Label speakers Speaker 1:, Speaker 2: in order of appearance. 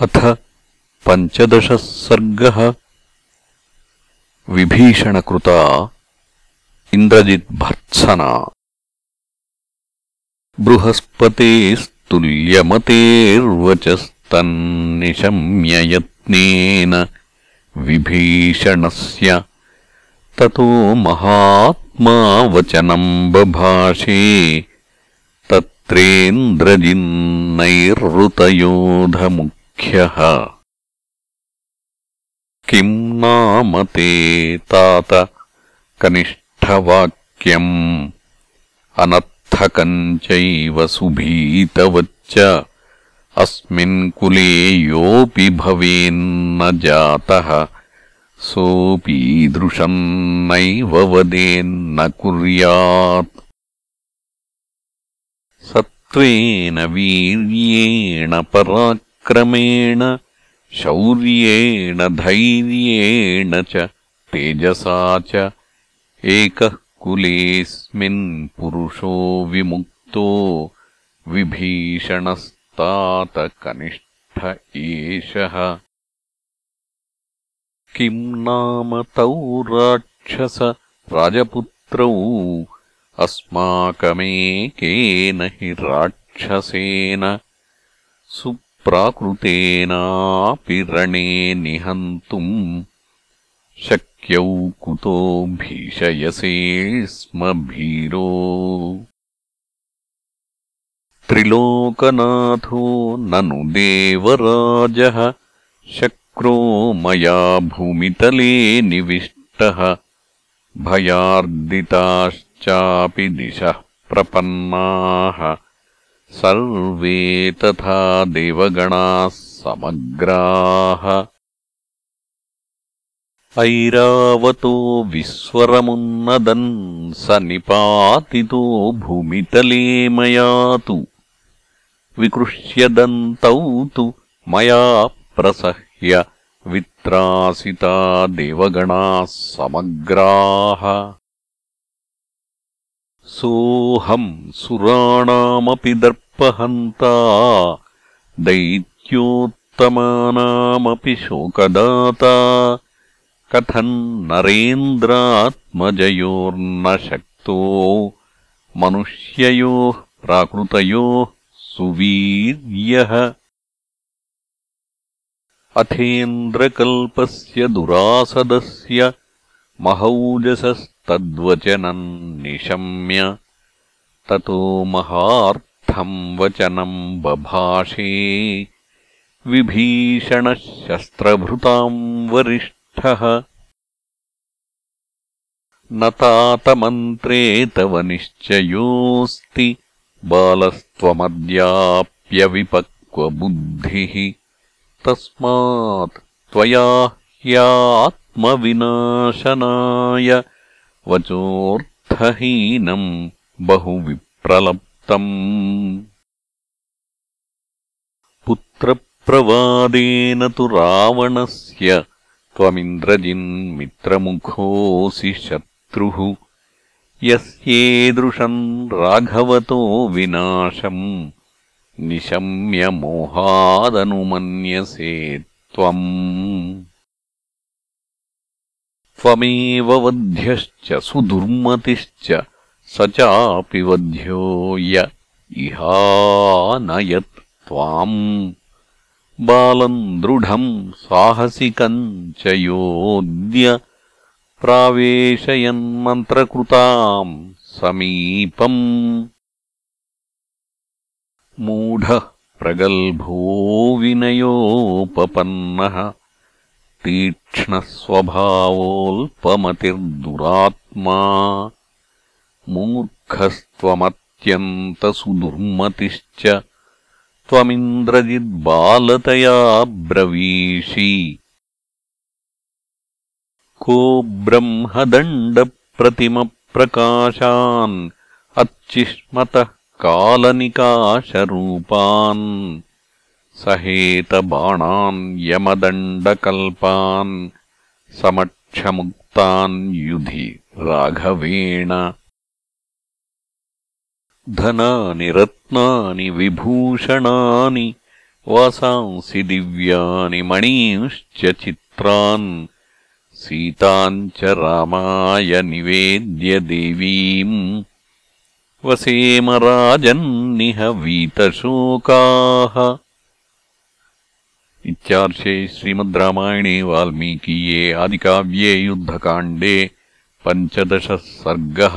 Speaker 1: अथ पञ्चदशः सर्गः। विभीषणकृता इन्द्रजिद्भर्त्सना। बृहस्पतेस्तुल्यमतेर्वचस्तन्निशम्ययत्नेन विभीषणस्य ततो महात्मा वचनम् बभाषे तत्रेन्द्रजिन्नैरृतयोधमुक् किम् नाम ते तात? कनिष्ठवाक्यम्। अनर्थकम् चैव सुभीतवच्च। अस्मिन् कुले योऽपि भवेन्न जातः। सोऽपीदृशम् नैव वदेन्न कुर्यात्। सत्त्वेन वीर्येण पराक् क्रमेण, शौर्येण, धैर्येण च, तेजसा च। एकः कुलेऽस्मिन् पुरुषो विमुक्तो, विभीषणस्तातकनिष्ठ एषः। किम् नाम तौ राक्षस राजपुत्रौ? अस्माकमेकेन हि राक्षसेन। सु प्राकृतेनापि रणे निहन्तुम् शक्यौ कुतो भीषयसे स्म भीरो। त्रिलोकनाथो ननु देवराजः शक्रो मया भूमितले निविष्टः। भयार्दिताश्चापि दिशः प्रपन्नाः सर्वे तथा देवगणाः समग्राः। ऐरावतो विस्वरमुन्नदन् स निपातितो भूमितले मया तु विकृष्यदन्तौ तु मया प्रसह्य वित्रासिता देवगणाः समग्राः सोऽहम् सुराणामपि दर्पहन्ता दैत्योत्तमानामपि शोकदाता कथम् नरेन्द्रात्मजयोर्न शक्तो मनुष्ययोः प्राकृतयोः सुवीर्यः। अथेन्द्रकल्पस्य दुरासदस्य महौजसस्तद्वचनम् निशम्य ततो महार्थम् वचनम् बभाषे। विभीषणः शस्त्रभृताम् वरिष्ठः। न तातमन्त्रे तव निश्चयोऽस्ति बालस्त्वमद्याप्यविपक्वबुद्धिः तस्मात् त्वया ह्यात् विनाशनाय वचोऽर्थहीनम् बहु विप्रलप्तम् पुत्रप्रवादेन तु रावणस्य त्वमिन्द्रजिन्मित्रमुखोऽसि शत्रुः। यस्येदृशम् राघवतो विनाशम्। निशम्यमोहादनुमन्यसे त्वम् त्वमेव वध्यश्च सुदुर्मतिश्च स चापि वध्यो य इहानयत् त्वाम्। बालम् दृढम् साहसिकम् च योऽद्य प्रावेशयन्मन्त्रकृताम् समीपम्। मूढः प्रगल्भो विनयोपपन्नः तीक्ष्णस्वभावोऽल्पमतिर्दुरात्मा मूर्खस्त्वमत्यन्तसुदुर्मतिश्च त्वमिन्द्रजिद्बालतया ब्रवीषि। को ब्रह्मदण्डप्रतिमप्रकाशान् अच्छिष्मतः कालनिकाशरूपान् सहेतबाणान् यमदण्डकल्पान् समक्षमुक्तान् युधि राघवेण। धनानि रत्नानि विभूषणानि वासांसि दिव्यानि मणींश्च चित्रान् सीताम् च रामाय निवेद्य देवीम्। वसेम राजन्निह वीतशोकाः इत्यार्षे श्रीमद् रामायणे वाल्मीकीये आदिकाव्ये युद्धकाण्डे पञ्चदशः सर्गः